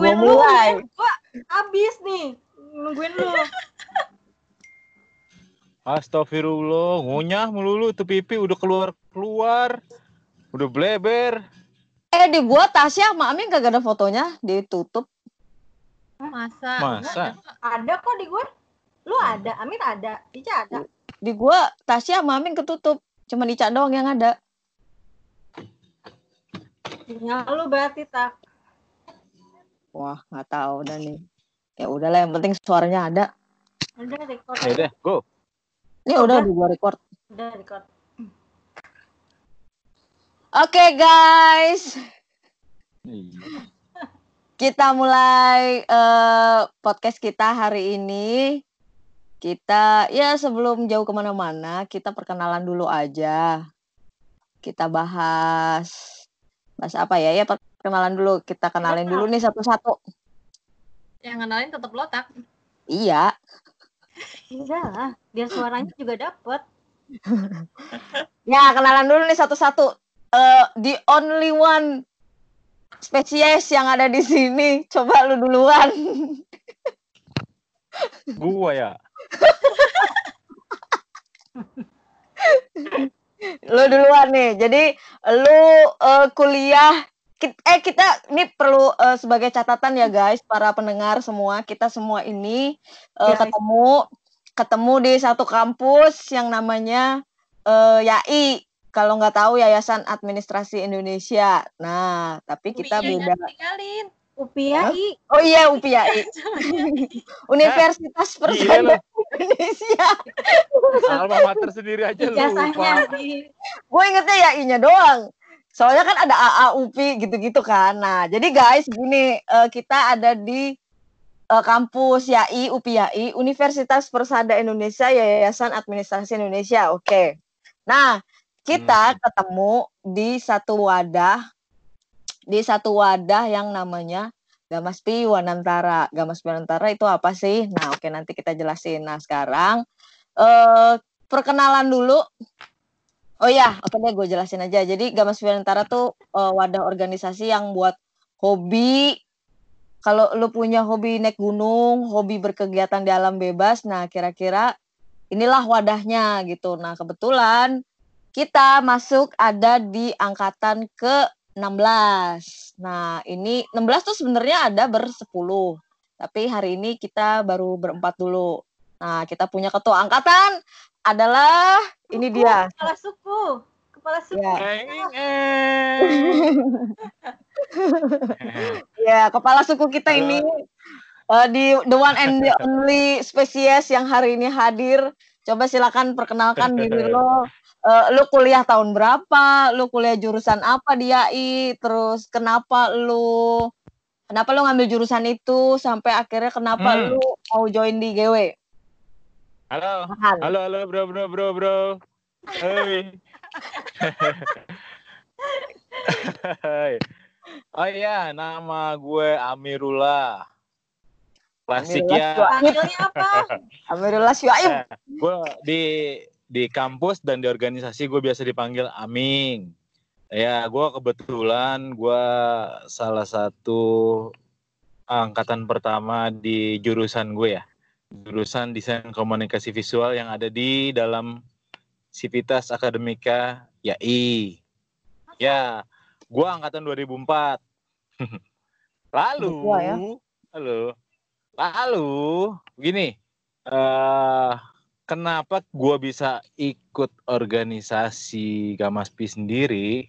nungguin lu mulai. nih. gua abis nih nungguin lu Astagfirullah, ngunyah melulu tuh pipi udah keluar keluar, udah bleber. Eh di gua Tasya sama Amin kagak ada fotonya ditutup. Masa? Masa? ada kok di gue lu ada Amin ada Ica ada Di gua Tasya sama Amin ketutup. Cuma Ica doang yang ada. sinyal lu berarti tak Wah nggak tahu dah nih. Ya udahlah yang penting suaranya ada. udah record Ya udah, go. Ini udah di gua record. udah record Oke guys, Iya. kita mulai eh, podcast kita hari ini. Kita ya sebelum jauh ke mana-mana, kita perkenalan dulu aja. Kita bahas bahas apa ya? Ya perkenalan dulu. Kita kenalin dulu nih satu-satu. Yang kenalin tetap lotak. Iya. udah lah biar suaranya juga dapet Ya kenalan dulu nih satu-satu. Eh, the only one spesies yang ada di sini. Coba lu duluan. Gua ya. lu duluan nih. Jadi lu eh, kuliah Eh kita ini perlu eh, sebagai catatan ya guys para pendengar semua kita semua ini eh, Guys. ketemu ketemu di satu kampus yang namanya eh, YAI. Kalau nggak tahu Yayasan Administrasi Indonesia. Nah tapi kita Umi, beda. UPIAI oh iya UPIAI Universitas Iya Persada lu, Indonesia. Alma mater sendiri aja ijazahnya lupa. di gue ingetnya YAI-nya doang. Soalnya kan ada AA, UPI gitu-gitu kan. Nah, jadi guys, gini eh, kita ada di eh, kampus YAI, UPI YAI, Universitas Persada Indonesia, Yayasan Administrasi Indonesia. Oke. Nah, kita ketemu di satu wadah, di satu wadah yang namanya Gamaspi Wanantara. Gamaspi Wanantara itu apa sih? Nah, oke nanti kita jelasin. Nah, sekarang eh perkenalan dulu. Oh iya, oke deh gue jelasin aja. Jadi Gamas Firantara tuh eh, wadah organisasi yang buat hobi. Kalau lu punya hobi naik gunung, hobi berkegiatan di alam bebas, nah kira-kira inilah wadahnya gitu. Nah kebetulan kita masuk ada di angkatan ke 16. Nah ini 16 tuh sebenarnya ada bersepuluh. Tapi hari ini kita baru berempat dulu. Nah kita punya ketua angkatan adalah ini Suku, dia. kepala suku kepala suku Ya. Ya, kepala suku kita ini eh, di the one and the only spesies yang hari ini hadir. Coba silakan perkenalkan diri lo. Eh, lu kuliah tahun berapa? Lu kuliah jurusan apa di AI? Terus kenapa lu kenapa lu ngambil jurusan itu sampai akhirnya kenapa Hmm. lu mau join di GW? Halo, Tahan. halo, halo, bro, bro, bro, bro. Hai. oh iya, nama gue Amirullah. Klasik Amirullah ya. Syuaib. panggilnya apa Alhamdulillah Syuaib. Eh, gue di di kampus dan di organisasi gue biasa dipanggil Aming. Ya, gue kebetulan gue salah satu angkatan pertama di jurusan gue ya, jurusan desain komunikasi visual yang ada di dalam Sivitas Akademika YAI. Ya, gue angkatan 2004. Lalu, ya. halo, lalu begini, eh kenapa gue bisa ikut organisasi Gamaspi sendiri?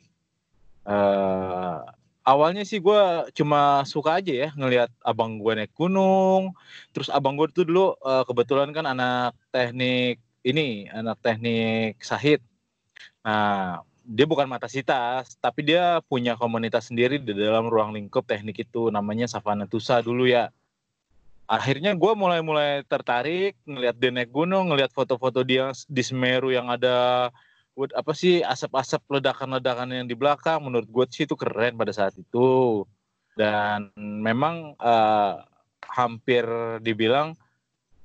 eh awalnya sih gue cuma suka aja ya ngelihat abang gue naik gunung. Terus abang gue tuh dulu eh, kebetulan kan anak teknik ini, anak teknik sahid. Nah, dia bukan matasitas, tapi dia punya komunitas sendiri di dalam ruang lingkup teknik itu namanya Savana Tusa dulu ya akhirnya gue mulai-mulai tertarik ngelihat dia naik gunung, ngelihat foto-foto dia di Semeru yang ada apa sih asap-asap ledakan-ledakan yang di belakang. Menurut gue sih itu keren pada saat itu. Dan memang eh, hampir dibilang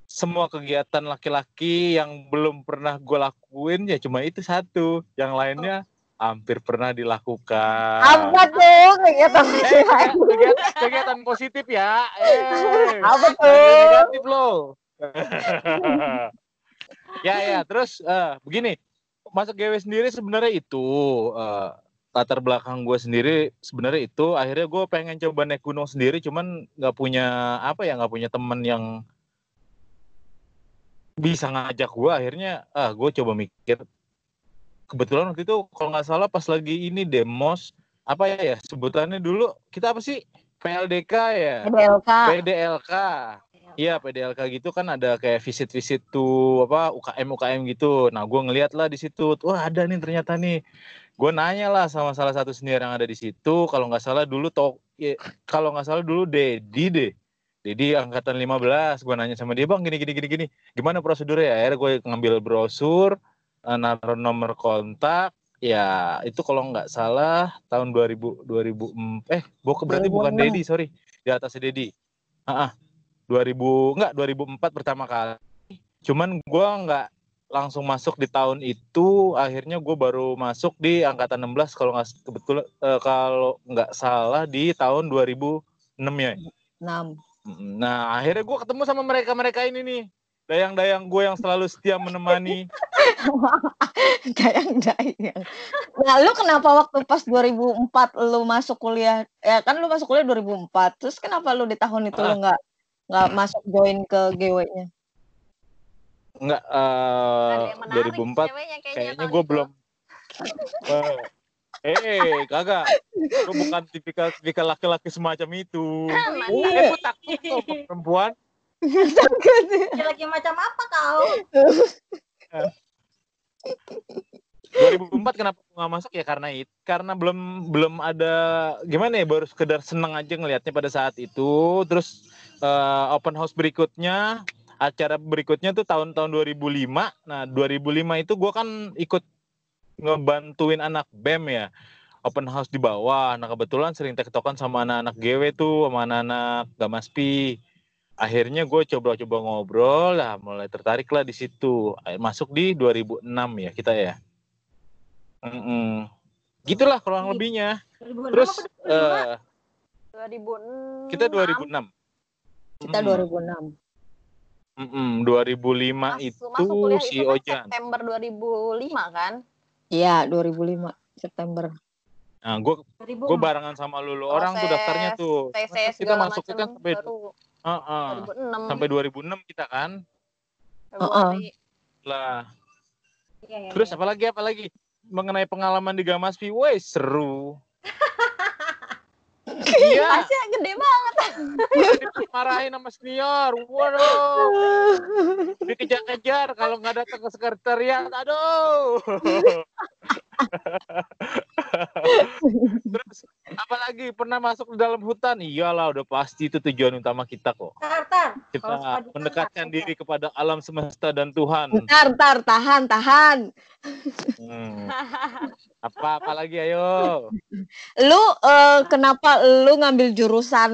semua kegiatan laki-laki yang belum pernah gue lakuin ya cuma itu satu. Yang lainnya hampir pernah dilakukan. Apa tuh kegiatan Eh, kegi- kegiatan, kegiatan positif ya. Eh, Apa tuh? negatif loh. ya ya, terus eh, begini, masuk GW sendiri sebenarnya itu eh, latar belakang gue sendiri sebenarnya itu akhirnya gue pengen coba naik gunung sendiri, cuman nggak punya apa ya nggak punya temen yang bisa ngajak gue akhirnya ah gue coba mikir. Kebetulan waktu itu kalau nggak salah pas lagi ini demos apa ya ya sebutannya dulu kita apa sih? PLDK ya? PDLK. PDLK Iya PDLK gitu kan ada kayak visit-visit tuh apa UKM UKM gitu. Nah gue ngeliat lah di situ, wah ada nih ternyata nih. Gue nanya lah sama salah satu senior yang ada di situ. Kalau nggak salah dulu to, ya, kalau nggak salah dulu Dedi deh. Dedi angkatan 15. Gue nanya sama dia bang gini gini gini gini. Gimana prosedurnya? Akhirnya gue ngambil brosur, eh, naruh nomor kontak. Ya itu kalau nggak salah tahun 2000 2000 eh bukan berarti bukan 2006. Dedi sorry di atasnya Dedi. Ah. 2000 enggak 2004 pertama kali. Cuman gua nggak langsung masuk di tahun itu, akhirnya gue baru masuk di angkatan 16 kalau nggak kebetulan eh, kalau nggak salah di tahun 2006 ya. 6. Mm, Nah, akhirnya gue ketemu sama mereka-mereka ini nih. Dayang-dayang gue yang selalu setia menemani. Dayang-dayang. Nah, lu kenapa waktu pas 2004 lu masuk kuliah? Ya kan lu masuk kuliah 2004. Terus kenapa lu di tahun itu lu Ah. nggak nggak masuk join ke GW-nya? Enggak eh 2004 kayaknya gue belum. Wah. eh kagak. Gue bukan tipikal tipikal laki-laki semacam itu. Eh gue takut kok perempuan. Lagi macam apa kau? 2004 kenapa gue nggak masuk? Ya karena itu karena belum belum ada gimana ya baru sekedar seneng aja ngelihatnya pada saat itu. Terus eh, open house berikutnya acara berikutnya tuh tahun-tahun 2005 nah 2005 itu gue kan ikut ngebantuin anak BEM ya. Open house di bawah. Nah kebetulan sering tektokan sama anak-anak GW tuh sama anak-anak Gamaspi akhirnya gue coba-coba ngobrol lah mulai tertarik lah di situ. Eh, masuk di 2006 ya kita ya. Mm-mm. gitulah kurang lebihnya. 2006 terus apa 2005? eh, kita 2006 Kita Mm-mm. 2006. Mm-mm, 2005 Masuk, itu masuk kuliah si itu kan Ojan September 2005 kan? Iya, 2005 September. nah gue 2004. gue barengan sama lulu orang tuh Proses daftarnya tuh TC kita masuknya macam kan sampai baru Heeh, 2006 sampai 2006 kita kan Februari. lah Iya, iya, terus iya. apalagi apalagi mengenai pengalaman di Gamaspi, woi seru. iya, Tasnya gede banget. dimarahin sama senior. Waduh, dikejar-kejar kalau nggak datang ke sekretariat. Aduh. Terus apalagi pernah masuk ke dalam hutan? Iyalah, udah pasti itu tujuan utama kita kok. Tar, tar. Kita Kalau mendekatkan tempat, diri kepada alam semesta dan Tuhan. Ntar, ntar, tahan, tahan. Hmm. Apa apalagi ayo. Lu eh, kenapa lu ngambil jurusan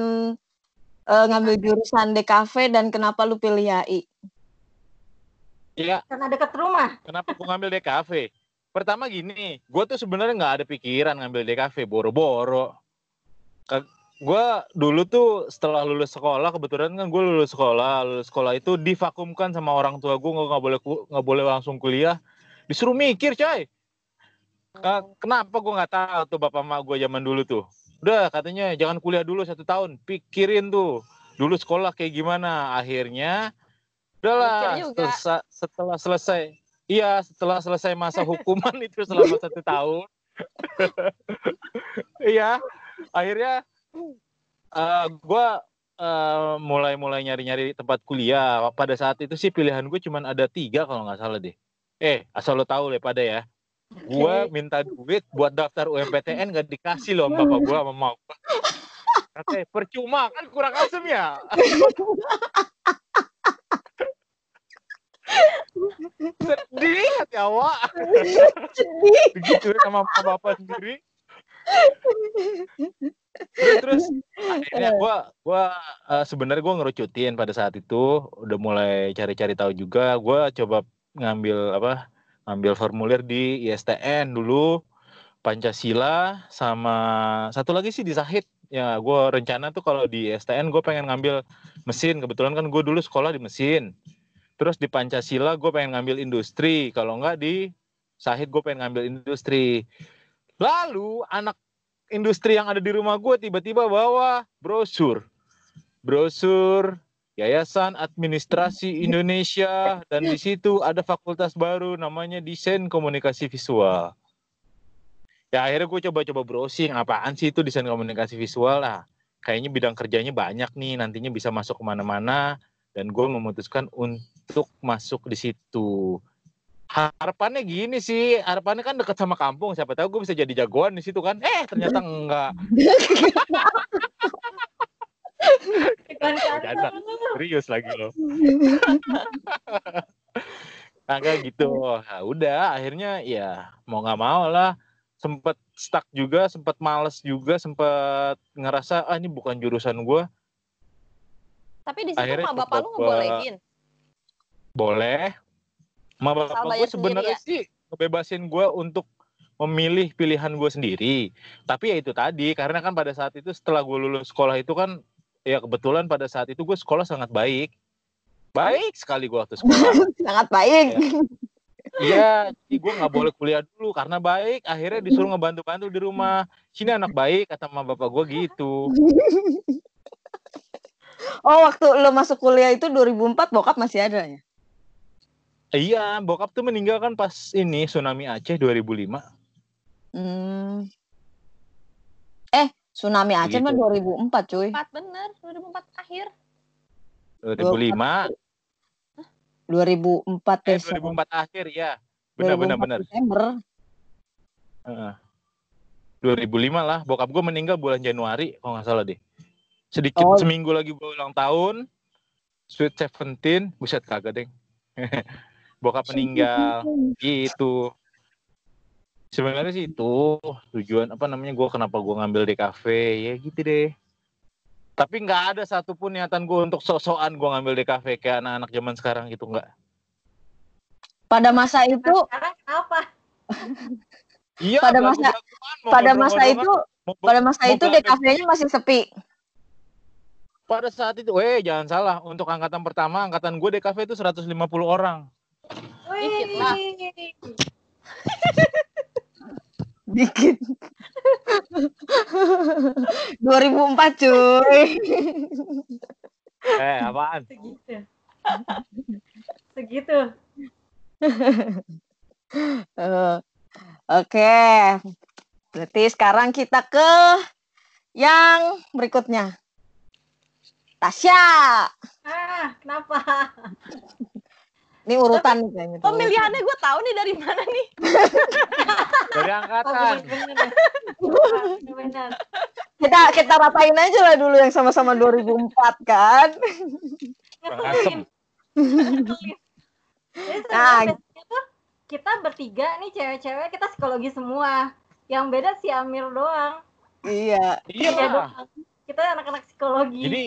eh, ngambil jurusan DKV dan kenapa lu pilih YAI? Iya, Karena dekat rumah. Kenapa gue ngambil DKV? Pertama gini, gue tuh sebenarnya nggak ada pikiran ngambil DKV, boro-boro. Gue dulu tuh setelah lulus sekolah, kebetulan kan gue lulus sekolah, lulus sekolah itu divakumkan sama orang tua gue nggak boleh nggak boleh langsung kuliah, disuruh mikir coy. Kenapa gue nggak tahu tuh bapak mak gue zaman dulu tuh. Udah katanya jangan kuliah dulu satu tahun, pikirin tuh dulu sekolah kayak gimana. Akhirnya udahlah setelah, setelah selesai iya setelah selesai masa hukuman itu selama satu tahun. Iya akhirnya eh gue mulai mulai nyari nyari tempat kuliah. Pada saat itu sih pilihan gue cuma ada tiga kalau nggak salah deh. Eh asal lo tahu le pada ya. Gue minta duit buat daftar UMPTN gak dikasih loh bapak gue sama mau Katanya percuma kan kurang asem ya sedih hati awak begitu sama bapak sendiri. Terus terus. Akhirnya gua gua eh, sebenarnya gua ngerucutin pada saat itu. Udah mulai cari-cari tahu juga. Gua coba ngambil apa ngambil formulir di ISTN dulu. Pancasila sama satu lagi sih di Zahid. Ya, gue rencana tuh kalau di STN gue pengen ngambil mesin. Kebetulan kan gue dulu sekolah di mesin. Terus di Pancasila gue pengen ngambil industri. Kalau enggak di Sahid gue pengen ngambil industri. Lalu anak industri yang ada di rumah gue tiba-tiba bawa brosur. Brosur Yayasan Administrasi Indonesia dan di situ ada fakultas baru namanya Desain Komunikasi Visual. Ya akhirnya gue coba-coba browsing apaan sih itu desain komunikasi visual lah. Kayaknya bidang kerjanya banyak nih nantinya bisa masuk ke mana-mana dan gue memutuskan untuk masuk di situ. Harapannya gini sih, harapannya kan deket sama kampung, siapa tahu gue bisa jadi jagoan di situ kan. Eh ternyata enggak. Bercanda. Serius lagi loh. kayak gitu. Nah, udah akhirnya ya mau nggak mau lah sempet stuck juga, sempet males juga, sempet ngerasa ah ini bukan jurusan gue. Tapi di situ mah bapak lu ngebolehin. Boleh. Ma bapak gue sebenarnya sendiri sih ngebebasin gue untuk memilih pilihan gue sendiri. Tapi ya itu tadi, karena kan pada saat itu setelah gue lulus sekolah itu kan, ya kebetulan pada saat itu gue sekolah sangat baik. Baik sekali gue waktu sekolah. Sangat baik. Iya, jadi gue nggak boleh kuliah dulu karena baik. Akhirnya disuruh ngebantu-bantu di rumah. Sini anak baik kata mama bapak gue gitu. Oh, waktu lo masuk kuliah itu 2004 bokap masih ada ya? Iya, bokap tuh meninggal kan pas ini tsunami Aceh 2005. Hmm. Eh, tsunami Aceh mah Begitu. 2004, cuy. 4 bener, 2004 akhir. 2005, 2004 eh Desember. 2004 akhir ya. Benar benar 2004 benar. Desember. Heeh. 2005 lah, bokap gue meninggal bulan Januari kalau nggak salah deh. Sedikit Oh. seminggu lagi gue ulang tahun, Sweet Seventeen, buset kagak deng. bokap meninggal, gitu. Sebenarnya sih itu tujuan apa namanya gue kenapa gue ngambil di kafe ya gitu deh. Tapi nggak ada satupun niatan gue untuk sok-sokan gue ngambil di kafe kayak anak-anak zaman sekarang gitu nggak. Pada masa itu, Sekarang kenapa? Iya. pada masa- pada masa itu, mau- pada masa mau itu DKV-nya masih sepi. pada saat itu, weh jangan salah, untuk angkatan pertama, angkatan gue DKV itu 150 orang. Dikit lah. Dikit. 2004, cuy. Eh, apaan? Segitu. Segitu. Eh, Oke. Berarti sekarang kita ke yang berikutnya. Tasya. Ah, kenapa? Ini urutan nih kayaknya. tuh. Pemilihannya gue tahu nih dari mana nih. Dari angkatan. Kita kita ratain aja lah dulu yang sama-sama 2004 kan. Ngeselin. Nah. kita bertiga nih cewek-cewek kita psikologi semua. Yang beda si Amir doang. Iya. Iya. Kita anak-anak psikologi. Jadi,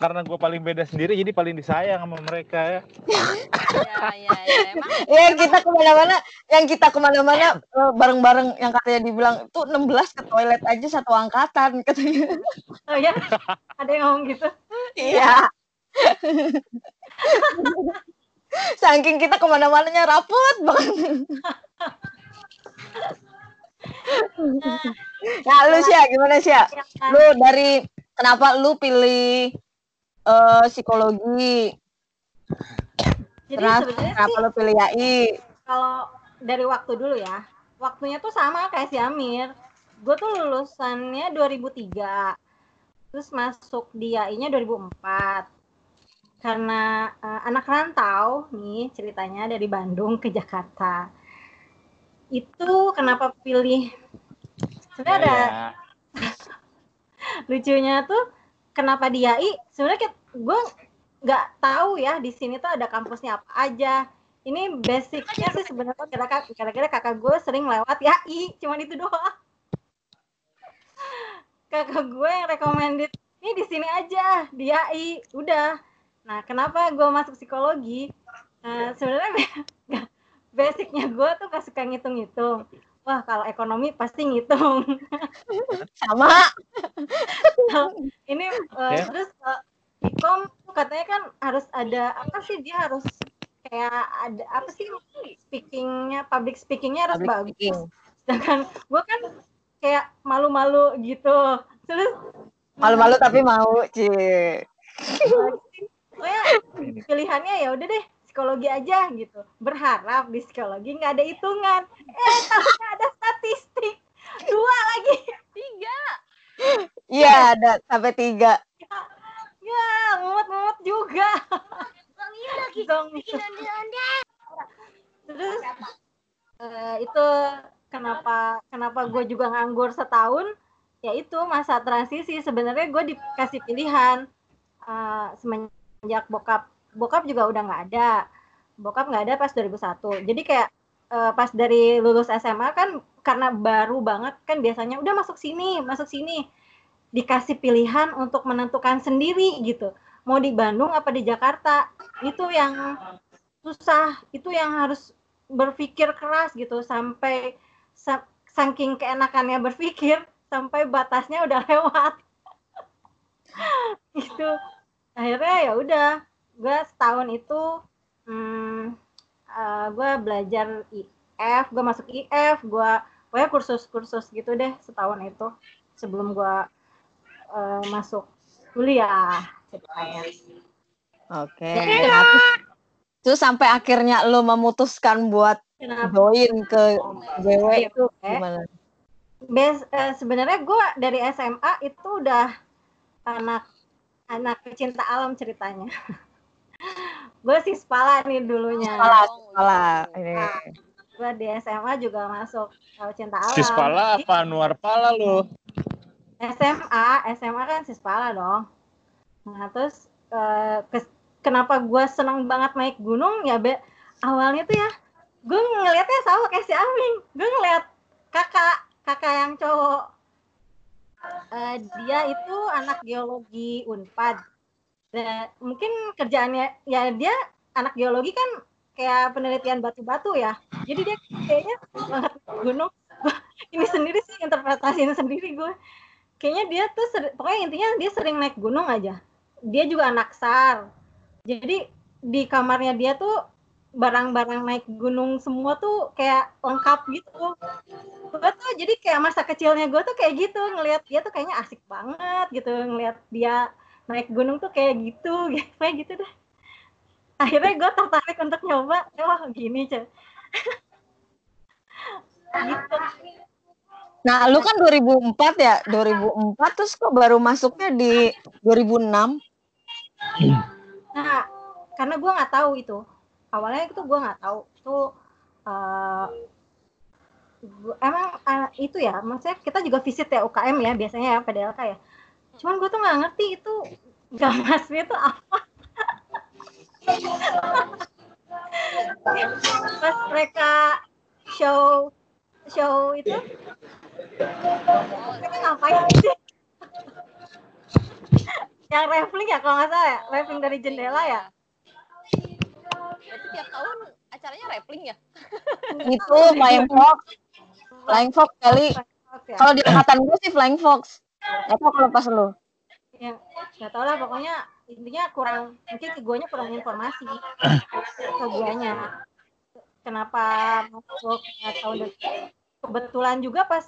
karena gue paling beda sendiri, jadi paling disayang sama mereka ya. Ya, ya, ya. Emang Ya kita ke mana-mana, yang kita ke mana-mana eh, bareng-bareng yang katanya dibilang itu 16 ke toilet aja satu angkatan katanya. Oh ya? Ada yang ngomong gitu? Iya. Saking kita ke mana-mananya raput banget. Nah, lu sih gimana sih? Yang kan- Lu dari kenapa lu pilih eh, psikologi? Jadi Terus kenapa sih lu pilih YAI? kalau dari waktu dulu ya, waktunya tuh sama kayak si Amir. Gue tuh lulusannya 2003. Terus masuk di AI-nya 2004. Karena eh, anak rantau nih ceritanya dari Bandung ke Jakarta. Itu kenapa pilih sebenarnya ada Ya, lucunya tuh kenapa di AI sebenarnya gue nggak tahu ya di sini tuh ada kampusnya apa aja. Ini basicnya sih sebenarnya kira-kira kakak gue sering lewat YAI cuman itu doang. Kakak gue yang recommended ini di sini aja di udah. Nah kenapa gue masuk psikologi? Nah, sebenarnya basicnya gue tuh gak suka ngitung-ngitung wah kalau ekonomi pasti ngitung Sama. ini eh, Ya. terus eh, ikom katanya kan harus ada apa sih dia harus kayak ada apa sih speakingnya public speakingnya harus Public bagus speaking. sedangkan gue kan kayak malu-malu gitu terus Malu-malu tapi mau, Ci. pokoknya pilihannya ya udah deh psikologi aja gitu. Berharap di psikologi nggak ada hitungan. Eh ternyata ada statistik. Dua lagi. Tiga. Iya, ada sampai tiga. ya mumet-mumet juga. Dong. terus eh, itu kenapa kenapa gue juga nganggur setahun? Ya itu masa transisi. Sebenarnya gue dikasih pilihan eh, semenjak bokap bokap juga udah nggak ada. Bokap nggak ada pas 2001 jadi kayak eh, pas dari lulus SMA kan karena baru banget kan biasanya udah masuk sini masuk sini. Dikasih pilihan untuk menentukan sendiri gitu. Mau di Bandung apa di Jakarta. Itu yang susah itu yang harus berpikir keras gitu. Sampai sa- saking keenakannya berpikir sampai batasnya udah lewat. Itu akhirnya ya udah gue setahun itu hmm, gue belajar IF gue masuk IF gue pokoknya kursus-kursus gitu deh setahun itu sebelum gue eh, masuk kuliah ceritanya Oke. Terus sampai akhirnya lo memutuskan buat kenapa join ke GW itu Eh, gimana? Bes, eh, sebenarnya gue dari SMA itu udah anak anak pecinta alam ceritanya. gue sih spala nih dulunya. Salah. gitu. Ini. Gue di SMA juga masuk eh, cinta alam. Sispala apa Anwar Pala lo? SMA, SMA kan sispala dong. Nah terus eh, kes- kenapa gue seneng banget naik gunung ya be awalnya tuh ya gue ngelihatnya sama kayak si Aming. Gue ngeliat kakak kakak yang cowok. Eh, dia itu anak geologi Unpad. Dan mungkin kerjaannya ya dia anak geologi kan kayak penelitian batu-batu ya. Jadi dia kayaknya banget gunung. Ini sendiri sih interpretasiin sendiri gue kayaknya dia tuh seri- pokoknya intinya dia sering naik gunung aja dia juga anak sar jadi di kamarnya dia tuh barang-barang naik gunung semua tuh kayak lengkap gitu gue tuh jadi kayak masa kecilnya gue tuh kayak gitu ngelihat dia tuh kayaknya asik banget gitu ngelihat dia naik gunung tuh kayak gitu gitu kayak gitu deh akhirnya gue tertarik untuk nyoba wah gini cek gitu Nah, lu kan 2004 ya? 2004 terus kok baru masuknya di 2006? Nah, karena gue nggak tahu itu. Awalnya itu gue nggak tahu. Itu eh, gua- emang eh, itu ya. Maksudnya kita juga visit ya UKM ya biasanya ya PDLK ya. Cuman gue tuh nggak ngerti itu gamasnya itu apa. Pas mereka show show itu mereka ngapain sih? Yang raffling ya kalau nggak salah ya, raffling dari jendela ya. Berarti tiap tahun acaranya rappling ya? Itu Flying Fox. Flying Fox kali. Oke. Kalau di angkatan gue sih Flying Fox. Gak tau kalau pas lu. Ya, nggak tahu lah pokoknya intinya kurang mungkin ke guanya kurang informasi ke guanya. Kenapa masuk nggak tahu deh. Kebetulan juga pas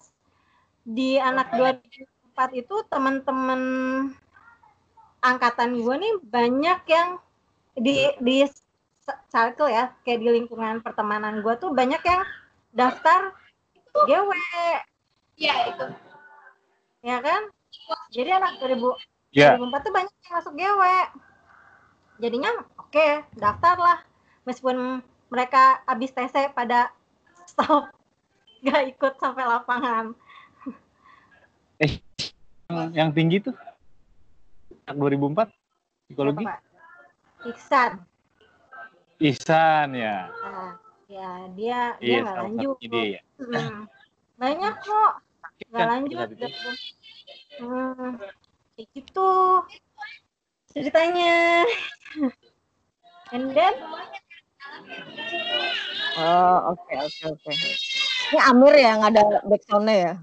di anak 2004 itu teman-teman angkatan gue nih banyak yang di di circle ya kayak di lingkungan pertemanan gue tuh banyak yang daftar GW Iya itu. Ya kan jadi anak 2000 Ya. 2004 tuh banyak yang masuk GW. Jadinya oke, daftar lah. Meskipun mereka habis TC pada stop, gak ikut sampai lapangan. Yang, yang tinggi tuh anak 2004 psikologi? Iksan. Ihsan ya. Nah, ya dia dia Iya, nggak salah lanjut. ide ya. Banyak kok nggak lanjut. Hmm. Kayak gitu ceritanya. And then Oh, oke oke oke. Ini Amir ya, yang ada backsoundnya ya.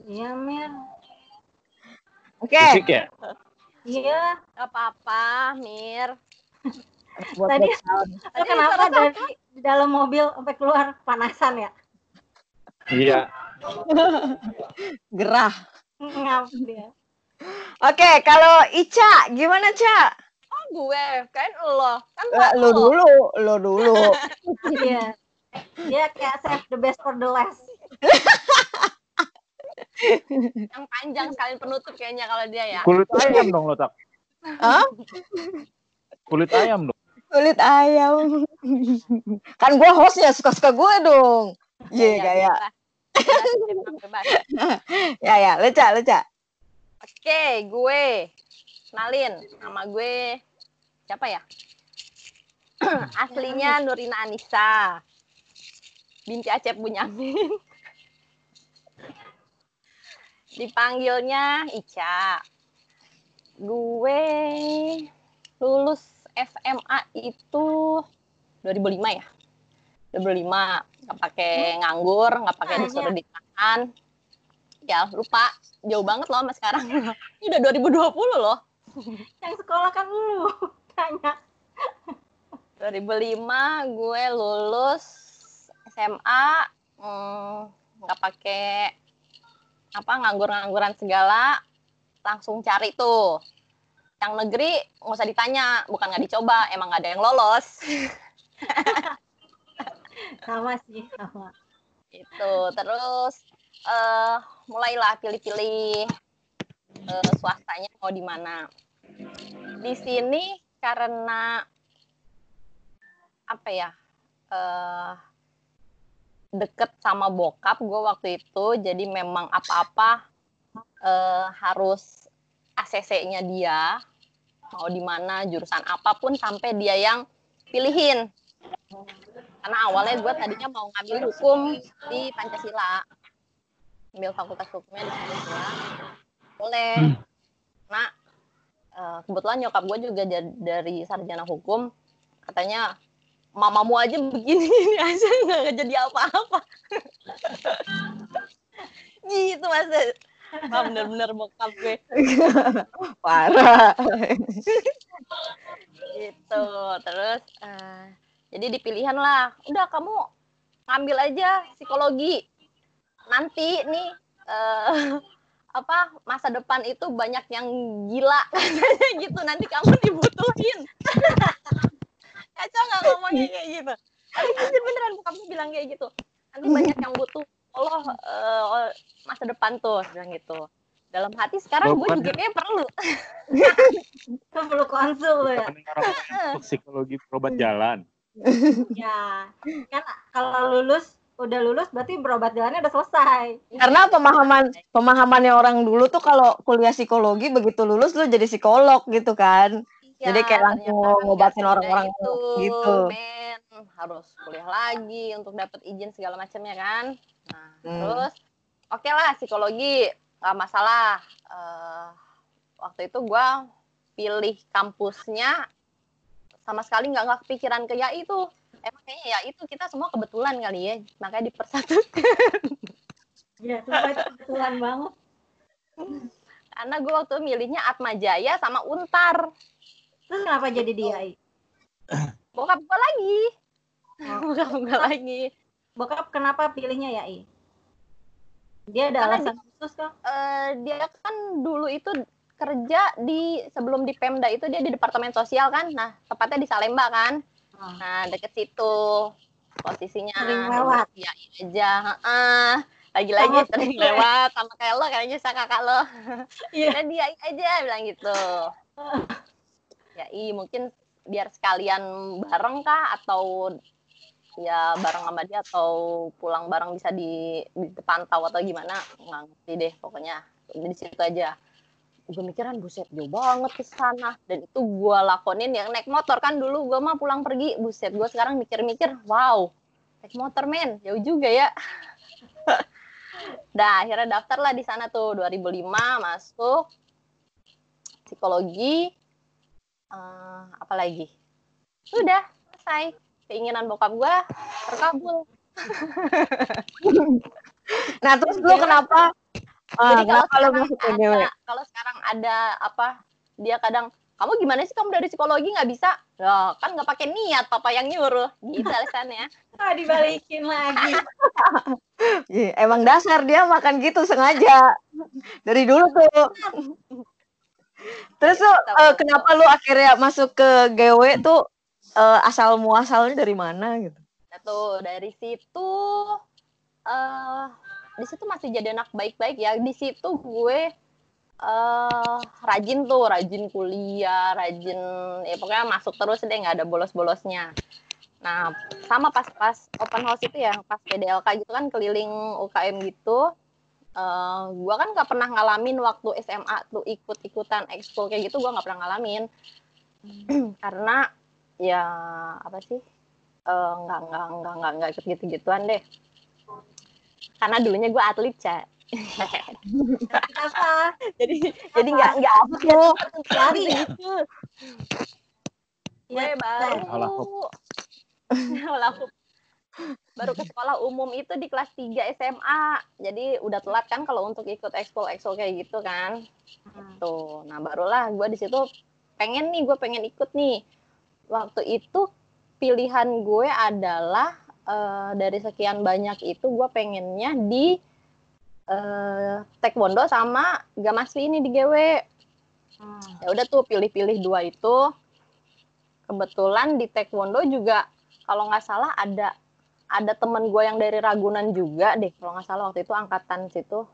Iya, Mir. Oke, Musik ya? Iya. Apa-apa, Mir. buat Tadi- Tadi kenapa dari di dalam mobil sampai keluar panasan ya? Iya. Gerah. Ngap dia. Oke, kalau Ica, gimana, Ca? Oh, gue. Kan lo. Kan Eh, Lo dulu, lo dulu. Iya. Dia kayak save the best for the last. yang panjang sekali penutup kayaknya kalau dia ya. Kulit ayam dong lo tak. Hah? Kulit ayam dong. Kulit ayam. kan gue hostnya, suka-suka gue dong. Iya, gaya. bebas. Bebas. Ya, ya, leca, leca. Oke, gue kenalin nama gue siapa ya? Aslinya Nurina Anissa. Binti Acep Bunyamin. Dipanggilnya Ica. Gue lulus SMA itu 2005 ya. 2005 nggak pakai nganggur, nggak pakai Tanya. disuruh ditahan. Ya lupa, jauh banget loh sama sekarang. Ini udah 2020 loh. Yang sekolah kan lu. Tanya. 2005 gue lulus SMA hmm, nggak pakai apa nganggur-ngangguran segala langsung cari tuh yang negeri nggak usah ditanya bukan nggak dicoba emang nggak ada yang lolos Sama sih, sama. itu terus eh mulailah pilih-pilih eh, swastanya mau di mana di sini karena apa ya eh deket sama bokap gue waktu itu jadi memang apa-apa eh, harus ACC-nya dia mau di mana jurusan apa pun sampai dia yang pilihin karena awalnya gue tadinya mau ngambil hukum di Pancasila. Ambil fakultas hukumnya di Pancasila boleh. Nah eh, kebetulan nyokap gue juga dari sarjana hukum. Katanya mamamu aja begini gini aja nggak jadi apa-apa. Gitu mas. Wah, bener-bener bokap gue. Parah. gitu. Terus eh, jadi dipilihan lah. Udah kamu ngambil aja psikologi. Nanti nih eh, apa masa depan itu banyak yang gila. Katanya gitu nanti kamu dibutuhin. Kacau nggak ngomongnya kayak gitu? Tapi jujur beneran bukamu bilang kayak gitu. Nanti banyak yang butuh. Allah eh, masa depan tuh bilang gitu. Dalam hati sekarang gue juga kayak perlu perlu konsul ya. Psikologi berobat jalan. Ya. Kan kalau lulus udah lulus berarti berobat jalannya udah selesai. Karena pemahaman pemahamannya orang dulu tuh kalau kuliah psikologi begitu lulus lu jadi psikolog gitu kan. Ya, Jadi kayak langsung ngobatin orang-orang semudah gitu. Men, harus kuliah lagi untuk dapat izin segala macamnya kan. Nah, Hmm. terus oke lah psikologi nggak masalah. Eh, waktu itu gua pilih kampusnya sama sekali nggak nggak kepikiran ke YAI itu. Emang kayaknya ya itu kita semua kebetulan kali ya, makanya dipersatukan. Ya, sumpah itu kebetulan banget. Karena gue waktu milihnya Atma Jaya sama Untar. Terus kenapa jadi dia? I? Bokap gue lagi. Oh. Bokap gue lagi. Bokap kenapa pilihnya ya, I? Dia ada Karena alasan khusus kah? Eh, dia kan dulu itu kerja di sebelum di Pemda itu dia di departemen sosial kan. Nah, tepatnya di Salemba kan. Oh. Nah, deket situ posisinya. Sering lewat. Iya aja. heeh. Lagi-lagi Sama sering gue. lewat sama kayak lo kayaknya sama kakak lo. Iya. Dan dia aja bilang gitu. ya, i mungkin biar sekalian bareng kah atau ya bareng sama dia atau pulang bareng bisa di dipantau atau gimana nggak ngerti deh pokoknya di situ aja gue mikiran buset jauh banget ke sana. Dan itu gue lakonin yang naik motor. Kan dulu gue mah pulang pergi buset gue sekarang mikir-mikir wow naik motor men. Jauh juga ya. Dah akhirnya daftar lah di sana tuh 2005 masuk psikologi. Eh apa lagi? Udah selesai. Keinginan bokap gue terkabul. Nah, terus lu kenapa ah, Jadi kalau masuk ke ada, kalau sekarang ada apa dia kadang kamu gimana sih kamu dari psikologi nggak bisa? Ya kan nggak pakai niat papa yang nyuruh gitu alasannya. Ah, dibalikin lagi. Iya, emang dasar dia makan gitu sengaja. Dari dulu tuh. Terus lu eh, kenapa lu akhirnya masuk ke GW tuh eh, asal muasalnya dari mana gitu? Nah, tuh dari situ eh di situ masih jadi anak baik-baik ya. Di situ gue eh rajin tuh, rajin kuliah, rajin ya pokoknya masuk terus deh nggak ada bolos-bolosnya. Nah, sama pas-pas open house itu ya, pas PDLK gitu kan keliling UKM gitu. eh gua kan nggak pernah ngalamin waktu SMA tuh ikut-ikutan ekskul kayak gitu gua nggak pernah ngalamin karena ya apa sih eh, nggak nggak nggak nggak nggak ikut gitu-gituan deh karena dulunya gue atlet cak Kenapa? jadi jadi nggak nggak apa Tuh, Lari gitu. Gue Iya, baru. Olah hop. baru ke sekolah umum itu di kelas 3 SMA jadi udah telat kan kalau untuk ikut ekskul ekskul kayak gitu kan. Tuh nah barulah gue di situ pengen nih gue pengen ikut nih. Waktu itu pilihan gue adalah eh, dari sekian banyak itu gue pengennya di eh, taekwondo sama gamaswi ini di GW Hmm. ya udah tuh pilih-pilih dua itu. Kebetulan di taekwondo juga kalau nggak salah ada ada temen gue yang dari Ragunan juga deh kalau nggak salah waktu itu angkatan situ.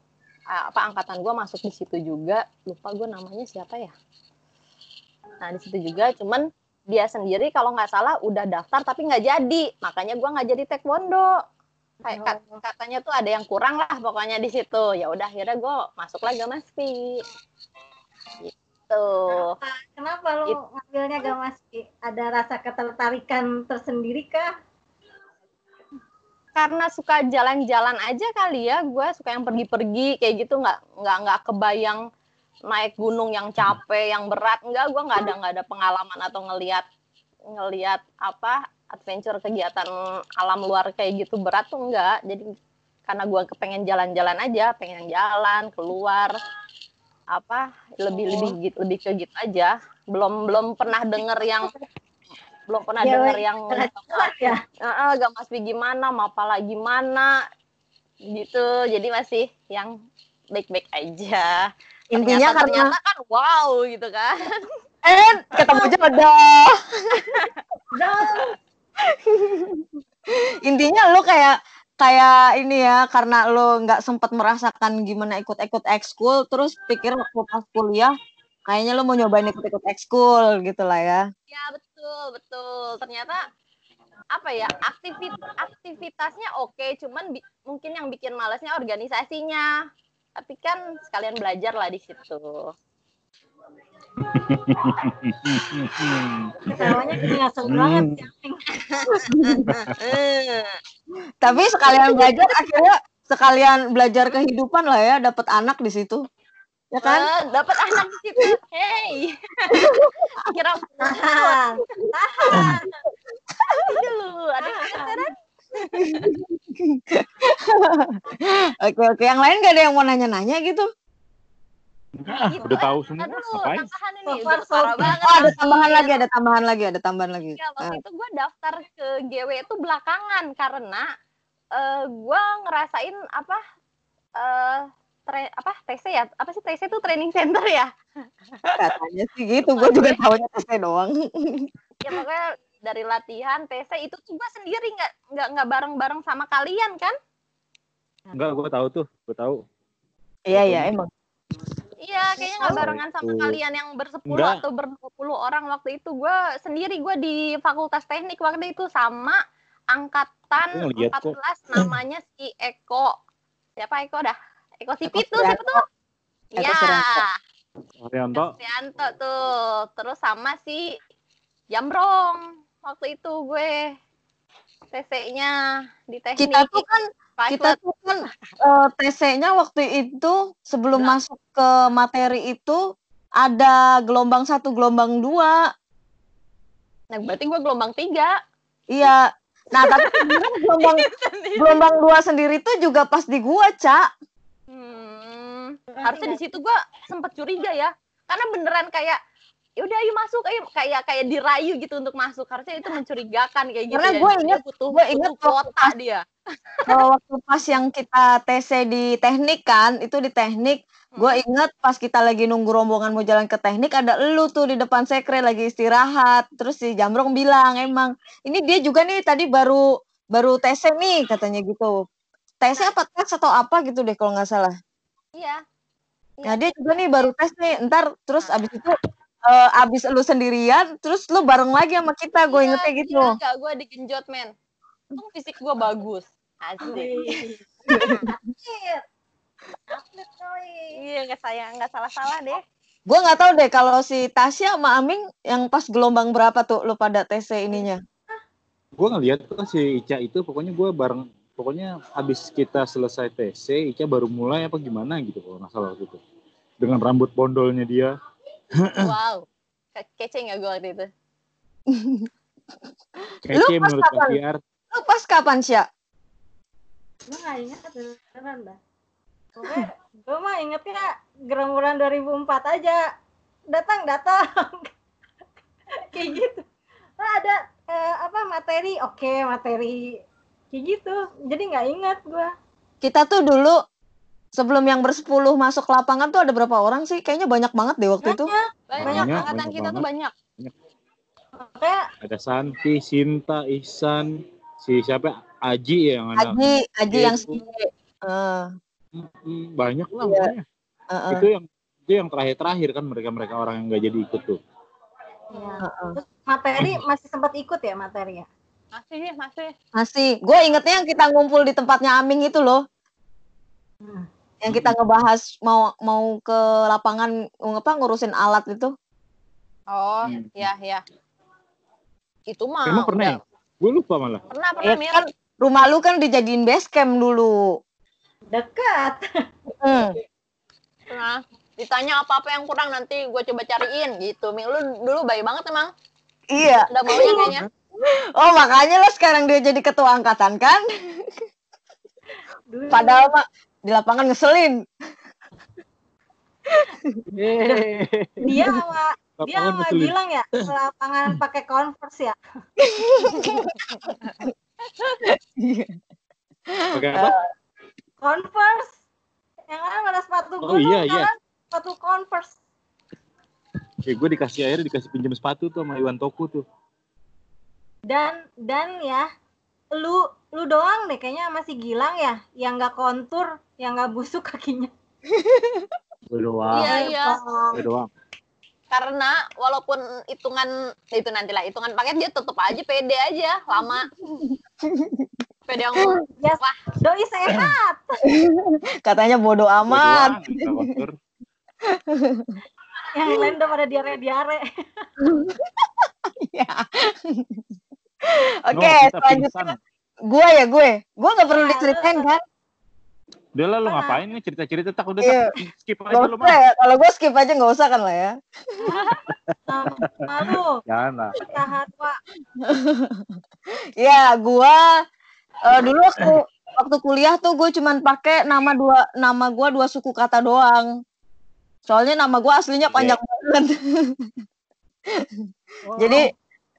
Ah, apa angkatan gue masuk di situ juga. Lupa gue namanya siapa ya. Nah di situ juga cuman dia sendiri kalau nggak salah udah daftar tapi nggak jadi. Makanya gue nggak jadi taekwondo. Kayak kat- katanya tuh ada yang kurang lah pokoknya di situ. Ya udah akhirnya gue masuklah Gamaspi gitu. Kenapa? Lu It- ngambilnya gak masih ada rasa ketertarikan tersendiri kah? karena suka jalan-jalan aja kali ya. Gue suka yang pergi-pergi kayak gitu. Nggak nggak nggak kebayang naik gunung yang capek yang berat enggak gue nggak ada nggak ada pengalaman atau ngelihat ngelihat apa adventure kegiatan alam luar kayak gitu berat tuh enggak jadi karena gue kepengen jalan-jalan aja pengen jalan keluar apa lebih lebih gitu lebih ke gitu aja belum belum pernah denger yang belum pernah Ya, denger yang ya. Heeh, gak masih gimana, mau apalah gimana gitu. Jadi masih yang baik-baik aja. Intinya ternyata, karena ternyata kan wow gitu kan. eh ketemu jodoh. Intinya lu kayak kayak ini ya karena lu nggak sempat merasakan gimana ikut-ikut ekskul terus pikir waktu pas kuliah kayaknya lu mau nyobain ikut-ikut ekskul gitu lah ya. Ya betul betul. Ternyata apa ya aktivit aktivitasnya oke, cuman bi- mungkin yang bikin malesnya organisasinya. Tapi kan sekalian belajar lah di situ. Ketawanya seru banget Hmm. Eh, Tapi sekalian belajar akhirnya sekalian belajar kehidupan lah ya, dapat anak di situ. Ya kan? eh, dapat anak di situ. Hey. Kira Tahan. Tahan. dulu ada keteteran. Oke oke, yang lain gak ada yang mau nanya-nanya gitu? Ah, Gitu. udah tahu semua. Aduh, Ngapain? tambahan ini udah parah banget. Oh ada tambahan lagi, ada tambahan lagi, ada tambahan lagi. Ya, waktu Ah, itu gue daftar ke GW itu belakangan karena eh gue ngerasain apa eh tra- apa TC ya apa sih TC itu training center ya katanya sih gitu, gue juga tahunya tes doang. ya pokoknya dari latihan TC itu tuh gue sendiri nggak nggak nggak bareng bareng sama kalian kan Enggak, gue tahu tuh, gue tahu. Iya iya emang. iya kayaknya nggak barengan sama itu. kalian yang bersepuluh atau berdua puluh orang waktu itu gue sendiri gue di Fakultas Teknik waktu itu sama angkatan Gua kok. 14 namanya si Eko siapa Eko dah Eko Eko Sipit tuh siapa tuh Iya, Suryanto. Arianto, Trianto tuh. Terus sama si Jambrong. Waktu itu gue TC-nya di teknik. Kita tuh kan kita tuh kan eh, TC-nya waktu itu sebelum masuk ke materi itu ada gelombang satu, gelombang dua. Nah, berarti gue gelombang tiga. Iya, Nah, tapi gelombang gelombang dua sendiri tuh juga pas di gua, Cak. Hmm, harusnya di situ gua sempet curiga ya. Karena beneran kayak ya udah ayo masuk ayo kayak kayak dirayu gitu untuk masuk harusnya itu mencurigakan kayak gitu Karena ya. Dia inget- butuh, gua inget kuota dia Kalau waktu pas yang kita TC di teknik kan, itu di teknik, gue inget pas kita lagi nunggu rombongan mau jalan ke teknik, ada elu tuh di depan sekre lagi istirahat. Terus si Jamrong bilang, emang, ini dia juga nih tadi baru baru TC nih katanya gitu. TC apa tes atau apa gitu deh kalau nggak salah. iya Nah dia juga nih baru tes nih, ntar terus abis itu eh, abis lu sendirian, terus lu bareng lagi sama kita, gue Iya, ingetnya gitu. iya, enggak gue digenjot men. Untung fisik gue bagus. Asik. Iya nggak saya nggak salah salah deh. Gue nggak tahu deh kalau si Tasya sama Aming yang pas gelombang berapa tuh lu pada TC ininya. Gue ngeliat tuh si Ica itu pokoknya gue bareng pokoknya abis kita selesai TC Ica baru mulai apa gimana gitu kalau nggak salah waktu itu. Dengan rambut bondolnya dia wow Ke- kece nggak gue waktu itu kece pas menurut kapan? Tiar Lu pas kapan Sya? Gue gak inget beneran dah. Gue mah ingetnya gerombolan 2004 aja. Datang, datang. Kayak gitu. Nah, ada eh, apa materi, oke materi. Kayak gitu. Jadi nggak inget gue. Kita tuh dulu sebelum yang bersepuluh masuk lapangan tuh ada berapa orang sih? Kayaknya banyak banget deh waktu itu. Banyak. banyak, Banyak, angkatan banyak kita tuh banyak Makanya ada Santi Sinta Ihsan si siapa Aji ya yang anak Aji, Aji yang. Eh, Hmm, banyak lah Iya. eh, eh, itu yang itu yang terakhir-terakhir kan mereka mereka orang yang nggak jadi ikut tuh ya. eh, eh. Terus materi masih sempat ikut ya materi ya? masih sih masih Masih. Gue ingetnya yang kita ngumpul di tempatnya Aming itu loh. Hmm. Yang kita ngebahas mau mau ke lapangan apa ngurusin alat itu. oh Hmm. iya iya itu mah emang pernah ya gue lupa malah pernah pernah Ya kan rumah lu kan dijadiin base camp dulu. Dekat. Hmm. pernah ditanya apa apa yang kurang nanti gue coba cariin gitu Mir lu dulu baik banget emang Iya. udah maunya kayaknya Oh makanya lo sekarang dia jadi ketua angkatan kan? Dulu. Padahal mah di lapangan ngeselin. dia sama dia sama. Gilang ya ke lapangan pakai converse ya. pakai apa Converse. Yang kan ada sepatu Oh, gunung iya, iya. kan? Sepatu converse. eh gue dikasih air dikasih pinjam sepatu tuh sama Iwan Toku tuh Dan dan ya lu lu doang deh kayaknya sama si Gilang ya yang nggak kontur, yang nggak busuk kakinya. gue doang Iya, iya. gue doang karena walaupun hitungan itu nantilah hitungan paket dia tetap aja pede aja lama pede yang Ya, Wah. doi sehat. Katanya bodoh amat. yang lain udah pada diare-diare. Ya. Oke, kita selanjutnya pingsan. gue ya gue. Gue nggak perlu diceritain kan? udah lah lu Mana? ngapain nih cerita-cerita tak udah Iya. tak skip Gak aja lu usah mah ya. Kalau gue skip aja nggak usah kan lah ya. Sama lu, jangan lah tahan Pak. Ya, gue eh, dulu waktu waktu kuliah tuh gue cuman pakai nama dua nama gue dua suku kata doang. Soalnya nama gue aslinya panjang banget. Wow. Jadi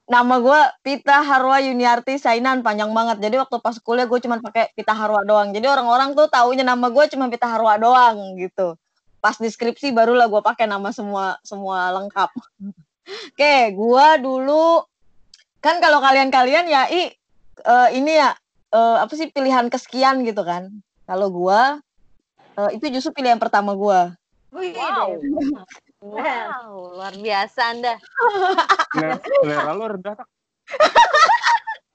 nama gue Pita Harwa Yuniarti Sainan panjang banget. Jadi waktu pas kuliah gue cuma pakai Pita Harwa doang. Jadi orang-orang tuh taunya nama gue cuma Pita Harwa doang gitu. Pas deskripsi barulah gue pakai nama semua semua lengkap. Oke, gue dulu kan kalau kalian-kalian ya i eh, ini ya eh, apa sih pilihan kesekian gitu kan. Kalau gue eh, itu justru pilihan pertama gue. Wow. Wow luar biasa anda selera, lu rendah tak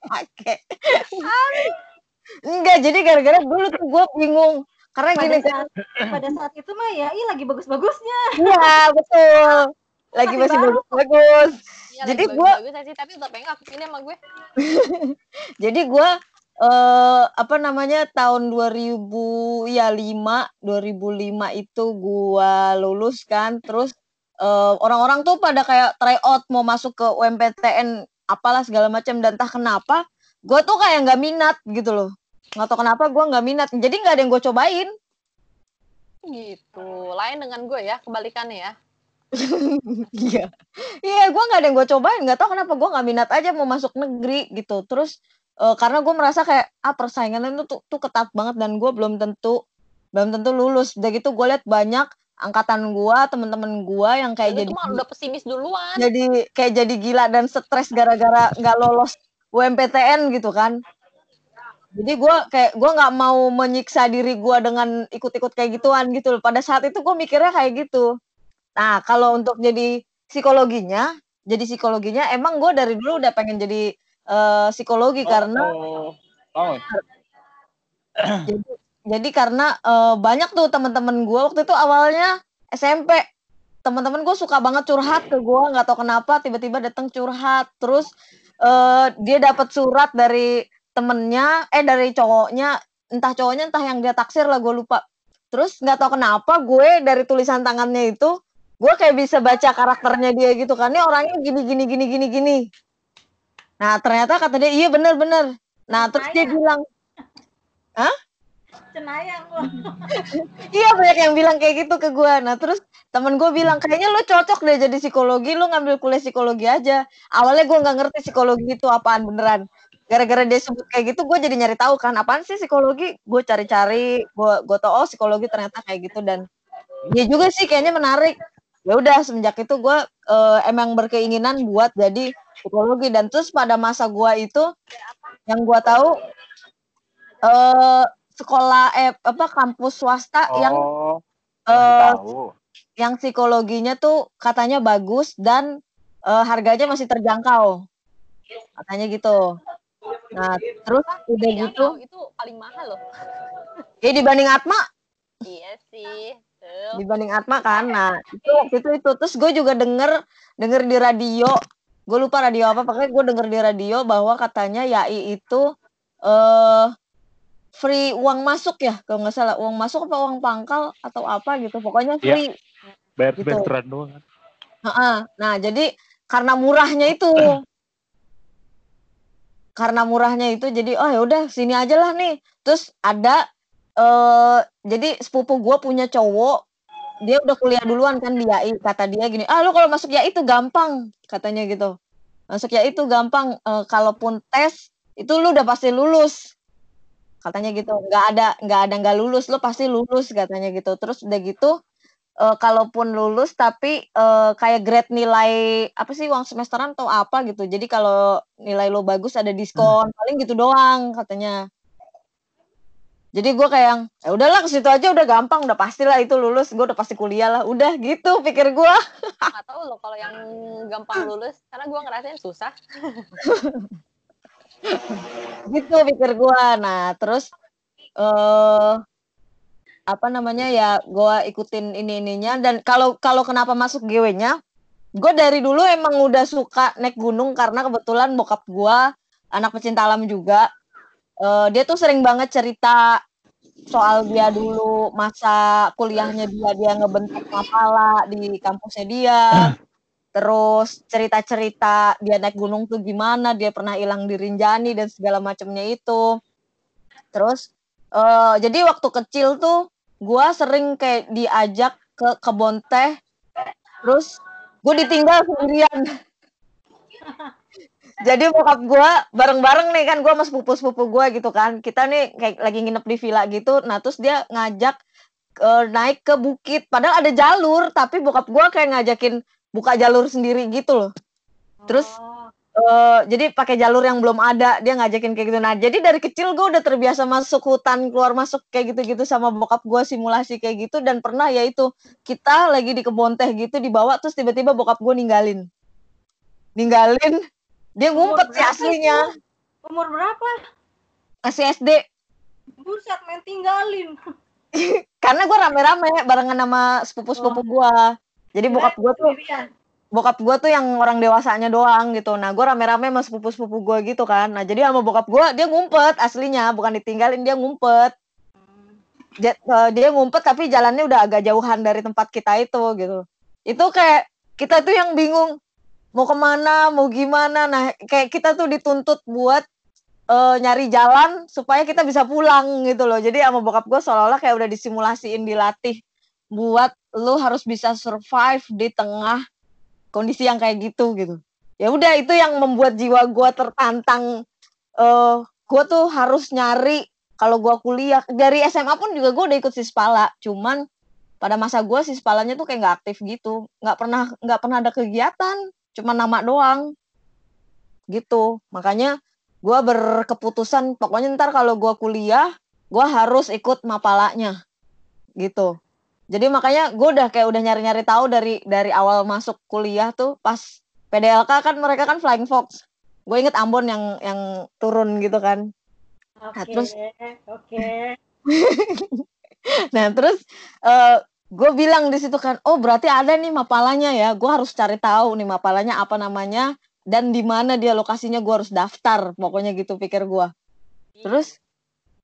Oke. Enggak, jadi gara-gara dulu tuh gue bingung. Karena pada gini kan, saat pada saat itu mah ya, ih lagi bagus-bagusnya. iya betul. Lagi Masih bagus-bagus. ya, Jadi lagi gua- bagus sih tapi tetap enggak kepilih sama gue Jadi gue eh apa namanya tahun 2000 ya 5 2005 itu gua lulus kan. Terus eh, orang-orang tuh pada kayak try out mau masuk ke UMPTN apalah segala macam. Dan entah kenapa gue tuh kayak nggak minat gitu loh. Nggak tau kenapa gue nggak minat. Jadi nggak ada yang gue cobain. Gitu. Lain dengan gue ya, kebalikannya ya. iya. Iya gue nggak ada yang gue cobain. Nggak tau kenapa gue nggak minat aja mau masuk negeri gitu. Terus eh, karena gue merasa kayak ah persaingan itu tuh, tuh ketat banget dan gue belum tentu belum tentu lulus udah gitu gue liat banyak angkatan gue temen-temen gue yang kayak Jadi jadi itu udah pesimis duluan. jadi kayak jadi gila dan stres gara-gara nggak lolos UMPTN gitu kan jadi gue kayak gue nggak mau menyiksa diri gue dengan ikut-ikut kayak gituan gitu loh. pada saat itu gue mikirnya kayak gitu nah kalau untuk jadi psikologinya jadi psikologinya emang gue dari dulu udah pengen jadi eh, psikologi karena Oh, oh. jadi, jadi karena eh, banyak tuh teman-teman gue waktu itu awalnya SMP teman-teman gue suka banget curhat ke gue nggak tahu kenapa tiba-tiba datang curhat. Terus eh, dia dapat surat dari temennya eh dari cowoknya. Entah cowoknya entah yang dia taksir lah gue lupa. Terus nggak tahu kenapa gue dari tulisan tangannya itu gue kayak bisa baca karakternya dia gitu kan. Ini orangnya gini gini gini gini gini nah ternyata kata dia iya bener bener nah terus dia bilang Cenayang loh. Iya banyak yang bilang kayak gitu ke gue. Nah terus temen gue bilang kayaknya lu cocok deh jadi psikologi, lu ngambil kuliah psikologi aja. Awalnya gue nggak ngerti psikologi itu apaan beneran. Gara-gara dia sebut kayak gitu, gue jadi nyari tahu kan apaan sih psikologi. Gue cari-cari, gue gue tau oh psikologi ternyata kayak gitu dan dia juga sih kayaknya menarik. Ya udah semenjak itu gue eh, emang berkeinginan buat jadi psikologi dan terus pada masa gue itu yang gue tahu eh sekolah eh apa kampus swasta yang Oh, eh, tahu. yang psikologinya tuh katanya bagus dan eh, harganya masih terjangkau katanya gitu nah terus udah Iya, gitu itu paling mahal loh. ya dibanding Atma Iya sih. Dibanding Atma kan nah itu waktu itu itu terus gue juga denger denger di radio gue lupa radio apa pokoknya gue denger di radio bahwa katanya YAI itu eh free uang masuk ya kalau nggak salah uang masuk apa uang pangkal atau apa gitu pokoknya Iya. free Bad gitu. veteran doang kan. Heeh. Nah, jadi karena murahnya itu karena murahnya itu jadi oh ya udah sini aja lah nih. Terus ada eh jadi sepupu gue punya cowok dia udah kuliah duluan kan di YAI. Kata dia gini ah lu kalau masuk YAI itu gampang katanya gitu. Masuk YAI itu gampang eh, kalaupun tes itu lu udah pasti lulus katanya gitu. Nggak ada nggak ada nggak lulus lu pasti lulus katanya gitu. Terus udah gitu eh, kalaupun lulus tapi eh, kayak grade nilai apa sih uang semesteran atau apa gitu. Jadi kalau nilai lo bagus ada diskon paling gitu doang katanya. Jadi gue kayak yang ya udahlah ke situ aja udah gampang udah pastilah itu lulus gue udah pasti kuliah lah. Udah gitu pikir gue Nggak tahu loh kalau yang gampang lulus karena gue ngerasain susah. gitu pikir gue nah terus eh apa namanya ya gue ikutin ini ininya dan kalau kalau kenapa masuk GW-nya gue dari dulu emang udah suka naik gunung karena kebetulan bokap gue anak pecinta alam juga Eh, dia tuh sering banget cerita soal dia dulu masa kuliahnya dia dia ngebentuk mapala di kampusnya dia. Terus cerita-cerita dia naik gunung tuh gimana dia pernah hilang di Rinjani dan segala macamnya itu. Terus eh jadi waktu kecil tuh gua sering kayak diajak ke kebun teh. Terus gue ditinggal sendirian jadi bokap gua bareng-bareng nih kan gua sama sepupu-sepupu gua gitu kan. Kita nih kayak lagi nginep di villa gitu nah terus dia ngajak eh, naik ke bukit. Padahal ada jalur tapi bokap gua kayak ngajakin buka jalur sendiri gitu loh. Terus, eh jadi pakai jalur yang belum ada dia ngajakin kayak gitu. Nah jadi dari kecil gue udah terbiasa masuk hutan keluar masuk kayak gitu-gitu sama bokap gue simulasi kayak gitu. Dan pernah ya itu kita lagi di kebun teh gitu dibawa terus tiba-tiba bokap gue ninggalin. Ninggalin dia ngumpet sih aslinya umur berapa? masih SD Buset main tinggalin. karena gue rame-rame barengan sama sepupu-sepupu gue jadi bokap gue tuh bokap gue tuh yang orang dewasanya doang gitu. Nah, gue rame-rame sama sepupu-sepupu gue gitu kan. Nah, jadi sama bokap gue, dia ngumpet aslinya, bukan ditinggalin, dia ngumpet. Dia, eh, dia ngumpet tapi jalannya udah agak jauhan dari tempat kita itu gitu. Itu kayak kita tuh yang bingung mau ke mana, mau gimana. Nah, kayak kita tuh dituntut buat eh, nyari jalan supaya kita bisa pulang gitu loh. Jadi sama bokap gue seolah-olah kayak udah disimulasiin dilatih buat lu harus bisa survive di tengah kondisi yang kayak gitu gitu. Ya udah itu yang membuat jiwa gue tertantang. eh gue tuh harus nyari kalau gue kuliah dari SMA pun juga gue udah ikut sispala. Cuman pada masa gue sispalanya tuh kayak nggak aktif gitu, nggak pernah nggak pernah ada kegiatan, cuma nama doang. Gitu. Makanya gue berkeputusan pokoknya ntar kalau gue kuliah gue harus ikut mapalanya. Gitu. Jadi makanya gue udah kayak udah nyari-nyari tahu dari dari awal masuk kuliah tuh pas PDLK kan mereka kan Flying Fox. Gue inget Ambon yang yang turun gitu kan. Oke, terus- oke. nah terus eh gue bilang di situ kan oh berarti ada nih mapalanya ya. Gue harus cari tahu nih mapalanya apa namanya dan di mana dia lokasinya gue harus daftar pokoknya gitu pikir gue terus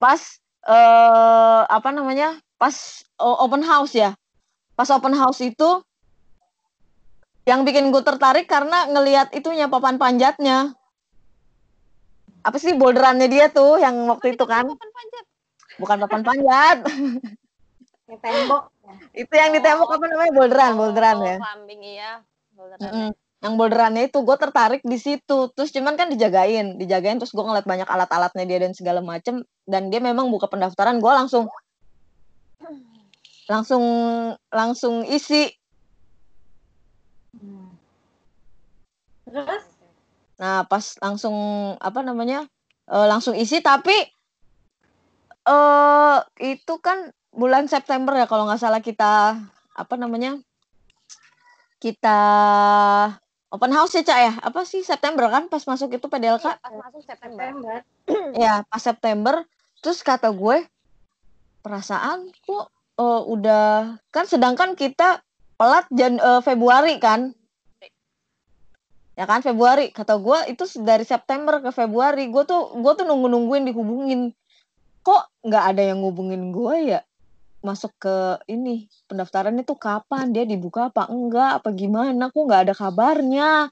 pas eh apa namanya pas o- open house ya. Pas open house itu yang bikin gue tertarik karena ngelihat itunya papan panjatnya. Apa sih boulderannya dia tuh yang waktu itu kan? Papan panjat. bukan papan panjat. Tembok. Itu yang di tembok apa namanya boulderan boulderan Oh, ya Climbing iya. Boulderan. Mm-mm. yang boulderannya itu gue tertarik di situ terus cuman kan dijagain dijagain terus gue ngeliat banyak alat-alatnya dia dan segala macem dan dia memang buka pendaftaran gue langsung langsung langsung isi. Terus? nah pas langsung apa namanya eh, langsung isi tapi eh itu kan bulan September ya kalau nggak salah kita apa namanya kita open house ya cak ya? Apa sih September kan pas masuk itu PDLK Iya, pas masuk September. Ya pas September. Terus kata gue perasaan kok eh, udah kan sedangkan kita pelat Jan eh, Februari kan? Ya kan Februari. Kata gue itu dari September ke Februari. Gue tuh gue tuh nunggu nungguin dihubungin. Kok nggak ada yang ngubungin gue ya masuk ke ini pendaftaran itu kapan? Dia dibuka apa enggak? Apa gimana? Kok nggak ada kabarnya?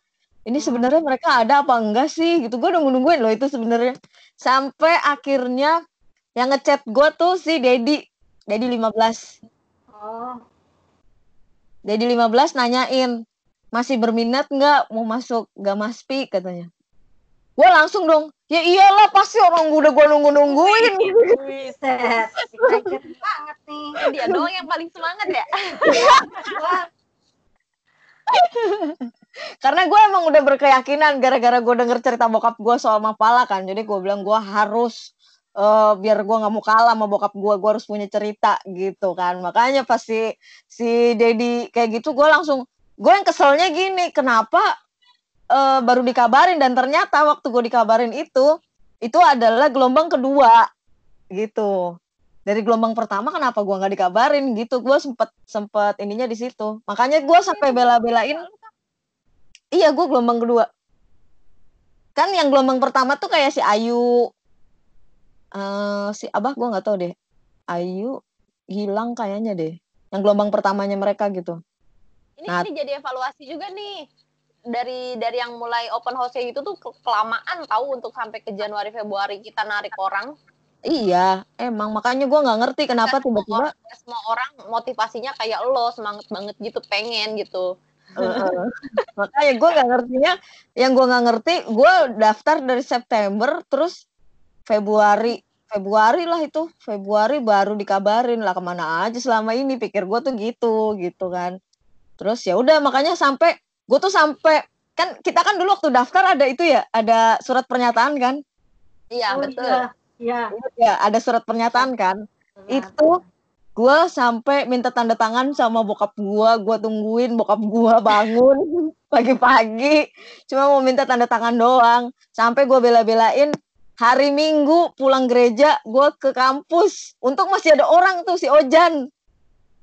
Ini sebenarnya mereka ada apa enggak sih? Gitu gue nunggu nungguin loh itu sebenarnya. Sampai akhirnya yang ngechat gue tuh si Dedi Dedi 15 Oh, Dedi 15 nanyain masih berminat nggak? Mau masuk Gamaspi? katanya gue langsung dong ya iyalah pasti orang udah gue nunggu nungguin set. Banget nih. Dia doang yang paling semangat ya. Karena gue emang udah berkeyakinan gara-gara gue denger cerita bokap gue soal Mapala kan jadi gue bilang gue harus eh, biar gue nggak mau kalah sama bokap gue gue harus punya cerita gitu kan makanya pas si si Dedi kayak gitu gue langsung gue yang keselnya gini kenapa eh, baru dikabarin dan ternyata waktu gue dikabarin itu itu adalah gelombang kedua gitu dari gelombang pertama kenapa gue nggak dikabarin gitu gue sempet sempet ininya di situ makanya gue sampai bela-belain Iya, gue gelombang kedua. Kan yang gelombang pertama tuh kayak si Ayu, eh si Abah gue nggak tahu deh. Ayu hilang kayaknya deh. Yang gelombang pertamanya mereka gitu. Ini, Nah. ini jadi evaluasi juga nih. Dari dari yang mulai open house itu tuh ke- kelamaan tahu untuk sampai ke Januari Februari kita narik orang. Iya, emang makanya gue nggak ngerti kenapa semua tiba-tiba. orang- semua orang motivasinya kayak lo semangat banget gitu pengen gitu. Heeh. makanya gue nggak ngertinya. Yang gue nggak ngerti, gue daftar dari September, terus Februari, Februari lah itu, Februari baru dikabarin lah ke mana aja selama ini. Pikir gue tuh gitu, gitu kan. Terus ya udah makanya sampai gue tuh sampai kan kita kan dulu waktu daftar ada itu ya, ada surat pernyataan kan? Iya oh, betul. iya. Iya. Ya ada surat pernyataan kan? Itu gue sampai minta tanda tangan sama bokap gue, gue tungguin bokap gue bangun pagi-pagi, cuma mau minta tanda tangan doang. Sampai gue bela-belain hari Minggu pulang gereja, gue ke kampus. Untuk masih ada orang tuh si Ojan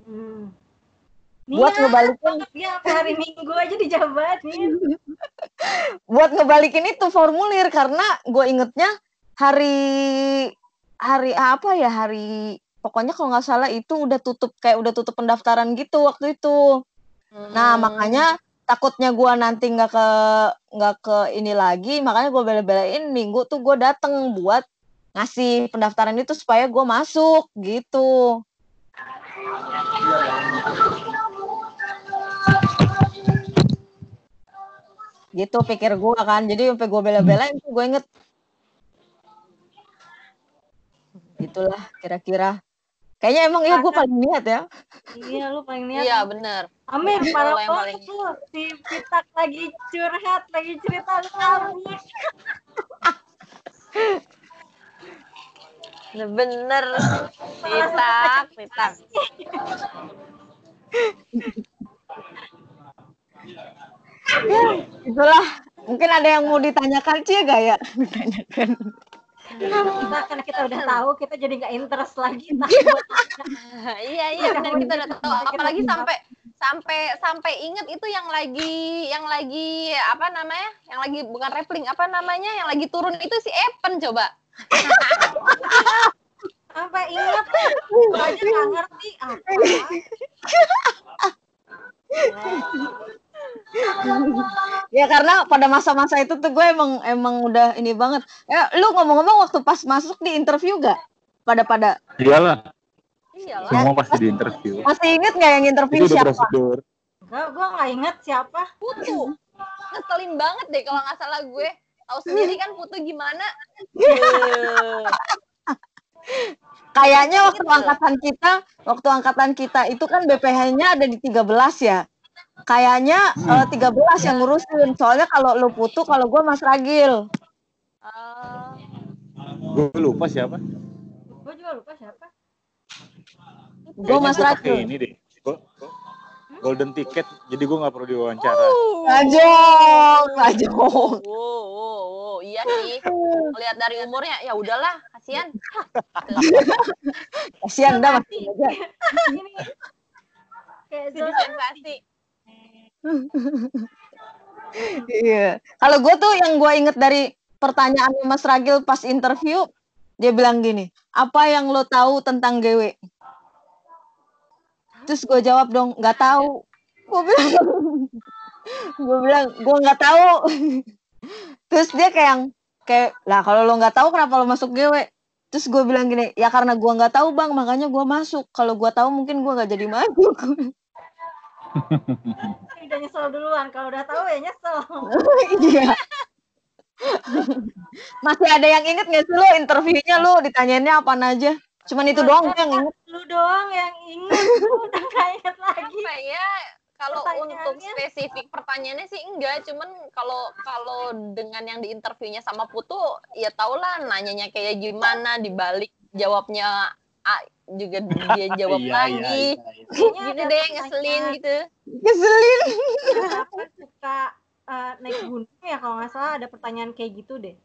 Hmm. Buat ngebalikin, sampai hari Minggu aja dijabatin. buat ngebalikin itu formulir karena gue ingetnya hari hari apa ya hari pokoknya kalau nggak salah itu udah tutup kayak udah tutup pendaftaran gitu waktu itu. Nah, Hmm. makanya takutnya gue nanti nggak ke nggak ke ini lagi makanya gue bela-belain minggu tuh gue dateng buat ngasih pendaftaran itu supaya gue masuk gitu gitu pikir gue kan jadi sampai gue bela-belain tuh gue inget gitulah kira-kira kayaknya emang ya gue paling niat ya Iya, lu paling niat. Iya bener. Amir, banget paling-. Si Pitak lagi curhat, lagi cerita lu kabur. Bener. Pitak, pitak. ya itulah. Mungkin ada yang mau ditanyakan sih gak ya? Ditanyakan. Kita karena kita udah tahu, kita jadi nggak interest lagi. Nah, iya iya benar kita udah tahu. Apalagi sampai sampai sampai inget itu yang lagi yang lagi apa namanya? Yang lagi bukan rappling apa namanya? Yang lagi turun itu si Evan coba. Sampai ingat, gue aja nggak ngerti apa. ya karena pada masa-masa itu tuh gue emang emang udah ini banget. Ya lu ngomong-ngomong waktu pas masuk di interview gak pada pada? Iyalah, iyalah. Semua pasti di interview. masih inget nggak yang interview Itu siapa? prosedur. Enggak, gue nggak inget siapa. Putu. Ngeselin banget deh kalau nggak salah gue. Tahu sendiri kan Putu gimana? Kayaknya waktu angkatan kita waktu angkatan kita itu kan BPH-nya ada di 13 ya kayaknya eh, 13 yang ngurusin soalnya kalau lu putu kalau gue Mas Ragil Eh, Gue lupa siapa. Gue juga lupa siapa. gue Mas gua Ragil ini deh. Go- go- Golden ticket, jadi gue nggak perlu diwawancara. Ngajong, ngajong. wow, wow, wow. iya sih lihat dari umurnya ya udahlah kasihan Kasihan dah. Ini kayak Zul- sensasi Iya. Kalau gue tuh yang gue inget dari pertanyaan Mas Ragil pas interview, dia bilang gini, apa yang lo tahu tentang GW? Terus gue jawab dong, nggak tahu. Gue bilang, gue bilang, gue nggak tahu. Terus dia kayak yang, kayak, lah kalau lo nggak tahu kenapa lo masuk GW? Terus gue bilang gini, ya karena gue nggak tahu bang, makanya gue masuk. Kalau gue tahu mungkin gue nggak jadi maju. udah nyesel duluan. Kalau udah tahu ya nyesel. Iya. Masih ada yang inget gak sih lo interviewnya lo ditanyainnya apa aja? Cuman itu doang yang inget. Lu doang yang inget. Udah nggak inget lagi. apa ya kalau untuk spesifik pertanyaannya sih enggak cuman kalau kalau dengan yang di interviewnya sama Putu ya tau lah nanyanya kayak gimana dibalik jawabnya A juga dia jawab Iya, lagi. iya, iya, iya. Gitu deh ngeselin pertanyaan gitu. Keselin. Kenapa suka eh, naik gunung ya? Kalau nggak salah ada pertanyaan kayak gitu deh.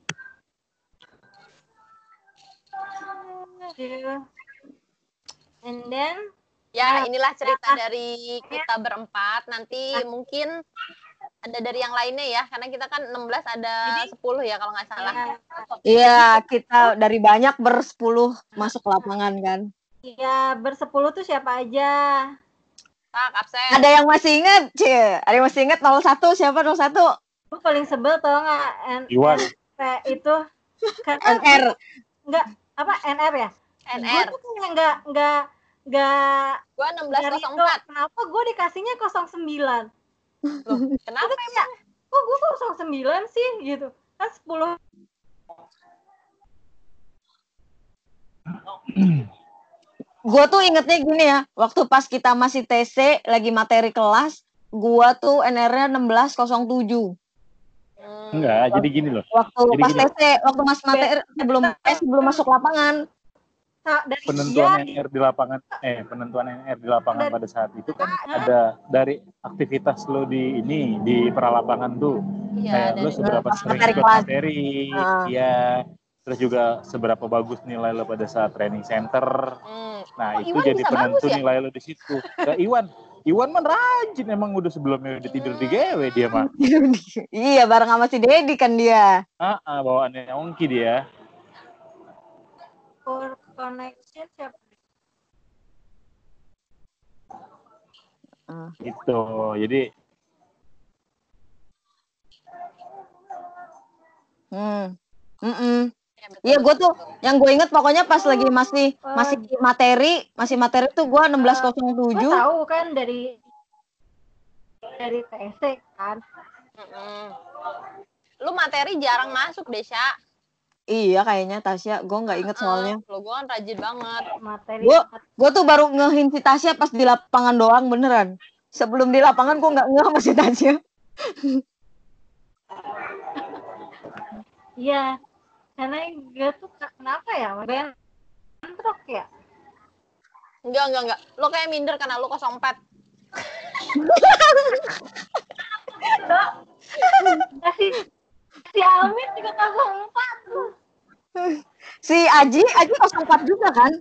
And then ya Nah, inilah cerita dari kita berempat. Nanti mungkin ada dari yang lainnya ya karena kita kan 16 ada 10 ya kalau nggak salah ya, Iya, kita dari banyak bersepuluh masuk lapangan kan. ya bersepuluh tuh siapa aja? tak absen Ada yang masih inget, Cie. Ada yang masih inget 01 siapa 01? Gue paling sebel tau nggak N Iwan. Itu karena NR. nggak apa NR ya? NR Gue tuh kayak nggak nggak nggak gua itu 1604 kenapa gue dikasihnya 09 Loh, kenapa emang kok gue 09 sih gitu kan 10 Gue tuh ingetnya gini ya, waktu pas kita masih TC lagi materi kelas, gua tuh NR-nya 1607. Hmm. Enggak, jadi gini loh. Waktu Jadi pas gini. TC, waktu mas materi sebelum eh, sebelum masuk lapangan. Dari Penentuan dia NR di lapangan, eh penentuan NR di lapangan Dari- pada saat itu kan ada dari aktivitas lo di ini di peralapangan tuh. Iya, Kayak lo seberapa sering ikut materi, Ah. iya. Terus juga seberapa bagus nilai lo pada saat training center. Hmm. Nah, Oh, itu Iwan jadi penentu ya? nilai lo di situ. Nah, Iwan, Iwan man rajin emang udah sebelumnya udah tidur di GW dia mah. iya, bareng sama si Dedi kan dia. Ah, ah, bawaannya Ongki dia connection siapa? Uh. Itu. Jadi Hmm. Mm -mm. Iya, gue tuh yang gue inget pokoknya pas lagi oh, masih oh. masih materi, masih materi tuh gue 1607. Gue tahu kan dari dari TSE kan. Mm -mm. Lu materi jarang masuk deh, Sya. Iya kayaknya Tasya, gue nggak inget soalnya. Lu gua kan rajin banget. materi Gua- Gue tuh baru ngehin si Tasya pas di lapangan doang beneran. Sebelum di lapangan gue nggak ngeh sama si Tasya. iya karena gue tuh kenapa ya bentrok ya Enggak, enggak, enggak. Lu kayak minder karena lu 04. si si Almin juga empat tuh Si Aji, Aji 04 juga kan?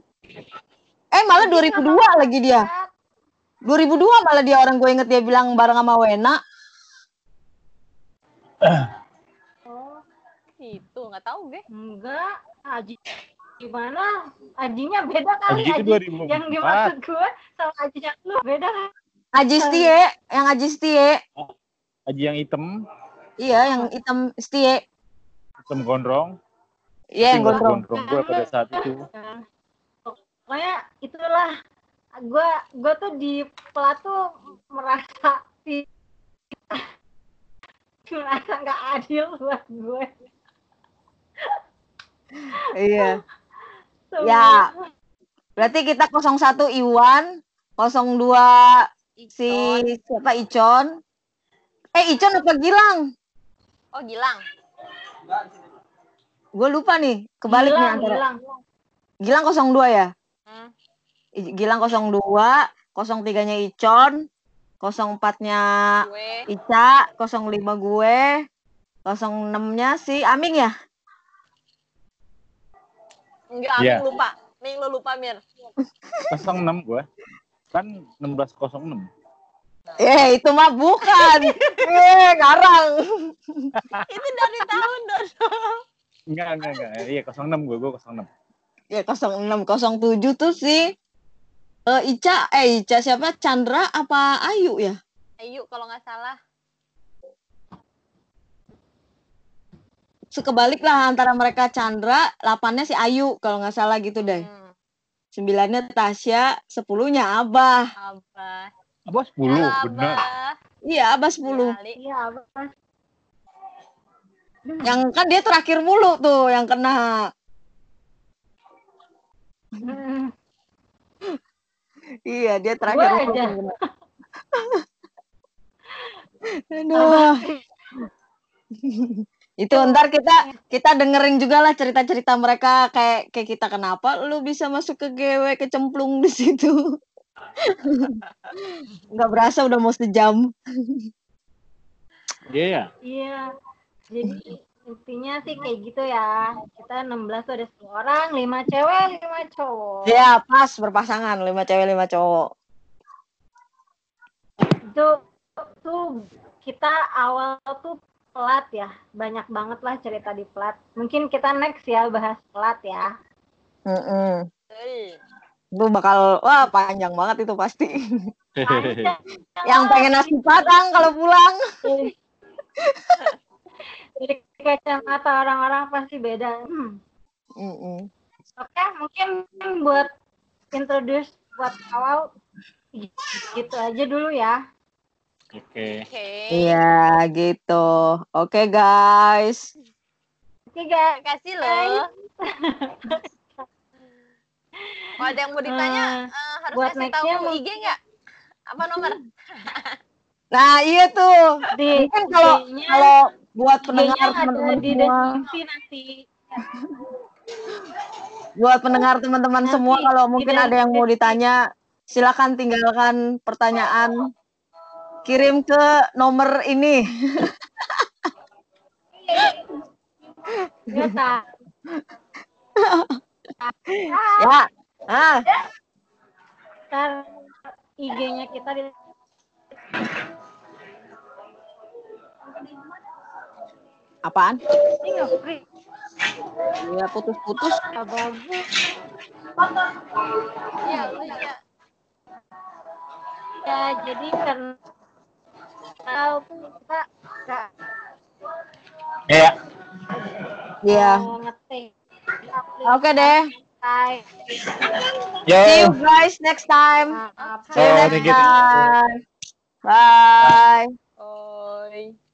Eh malah 2002 lagi dia. 2002 malah dia orang gue inget dia bilang bareng sama Wena. oh Itu, nggak tahu gue. enggak Aji gimana Ajinya beda kali Aji itu Aji 2004. yang dimaksud gue sama Aji yang lu beda kan Aji Setie, yang Aji Setie. Aji yang hitam, Iya, yang hitam Setie. hitam gondrong. Iya, yang Itu nggak gondrong. gondrong gue pada saat itu. Pokoknya itulah gue gue tuh di pelat tuh merasa merasa nggak adil buat gue Iya. Semua. Ya. Berarti kita 01 Iwan, 02 si siapa Icon. Eh Icon apa Gilang? Oh, Gilang. Gue lupa nih, kebalik nih Gilang, antara Gilang. Gilang 02 ya? Hmm. I- Gilang 02, 03-nya Icon, 04-nya Gue. Ica, 05 gue, 06-nya si Aming ya? Enggak, Iya. Ming lupa. Ming lu lupa, Mir. 06 gue. Kan 1606. Eh, itu mah bukan. eh, ngarang. Itu dari tahun Dodo. Enggak, enggak, enggak. Iya, 06 gue, gue 06. Ya 06, 07 tuh si eh, Ica, eh Ica siapa? Chandra apa Ayu ya? Ayo, kalau nggak salah. Sekebalik lah antara mereka Chandra, 8-nya si Ayu kalau nggak salah gitu deh. Hmm. 9-nya Tasya, 10-nya Abah. Abah. Apa 10? Benar. Abah. Iya, Abah 10. Kali. iya apa Yang kan dia terakhir mulu tuh yang kena. Hmm, Iya, dia terakhir mulu. aja yang kena. Aduh. Itu ntar kita kita dengerin juga lah cerita-cerita mereka kayak kayak kita kenapa lu bisa masuk ke GW kecemplung di situ. Nggak berasa udah mau sejam. Iya, ya. iya jadi intinya sih kayak gitu ya kita 16 tuh ada 10 orang 5 cewek 5 cowok Ya pas berpasangan lima cewek lima cowok. itu tuh kita awal tuh pelat ya banyak banget lah cerita di pelat mungkin kita next ya bahas pelat ya Mm-mm. Hei. Itu bakal wah panjang banget itu pasti. Panjang Yang pengen nasi padang kalau pulang. Dari kacamata orang-orang pasti beda Hmm. Mm-mm. oke mungkin buat introduce buat awal gitu aja dulu ya Oke. Oke. Iya gitu. Oke guys. oke guys Kasih loh. Kalau ada yang mau ditanya, Eh, eh, harus buat kasih tahu next-nya IG nggak? Apa nomor? Nah iya tuh. di Mungkin kalau kalau buat pendengar IG-nya ada teman-teman semua, nanti buat pendengar teman-teman semua kalau mungkin ada yang mau ditanya, silakan tinggalkan pertanyaan. Kirim ke nomor ini. ya tak Ya. Ah, ntar IG-nya kita di apaan? ini nggak free Ya putus-putus. Iya, lu ya. ya jadi karena tahu kita nggak Ya, ya. Iya. ngetik. Oke deh. Bye. Yo. See you guys next time. Maaf. See you Oh, next time. Bye. Oi.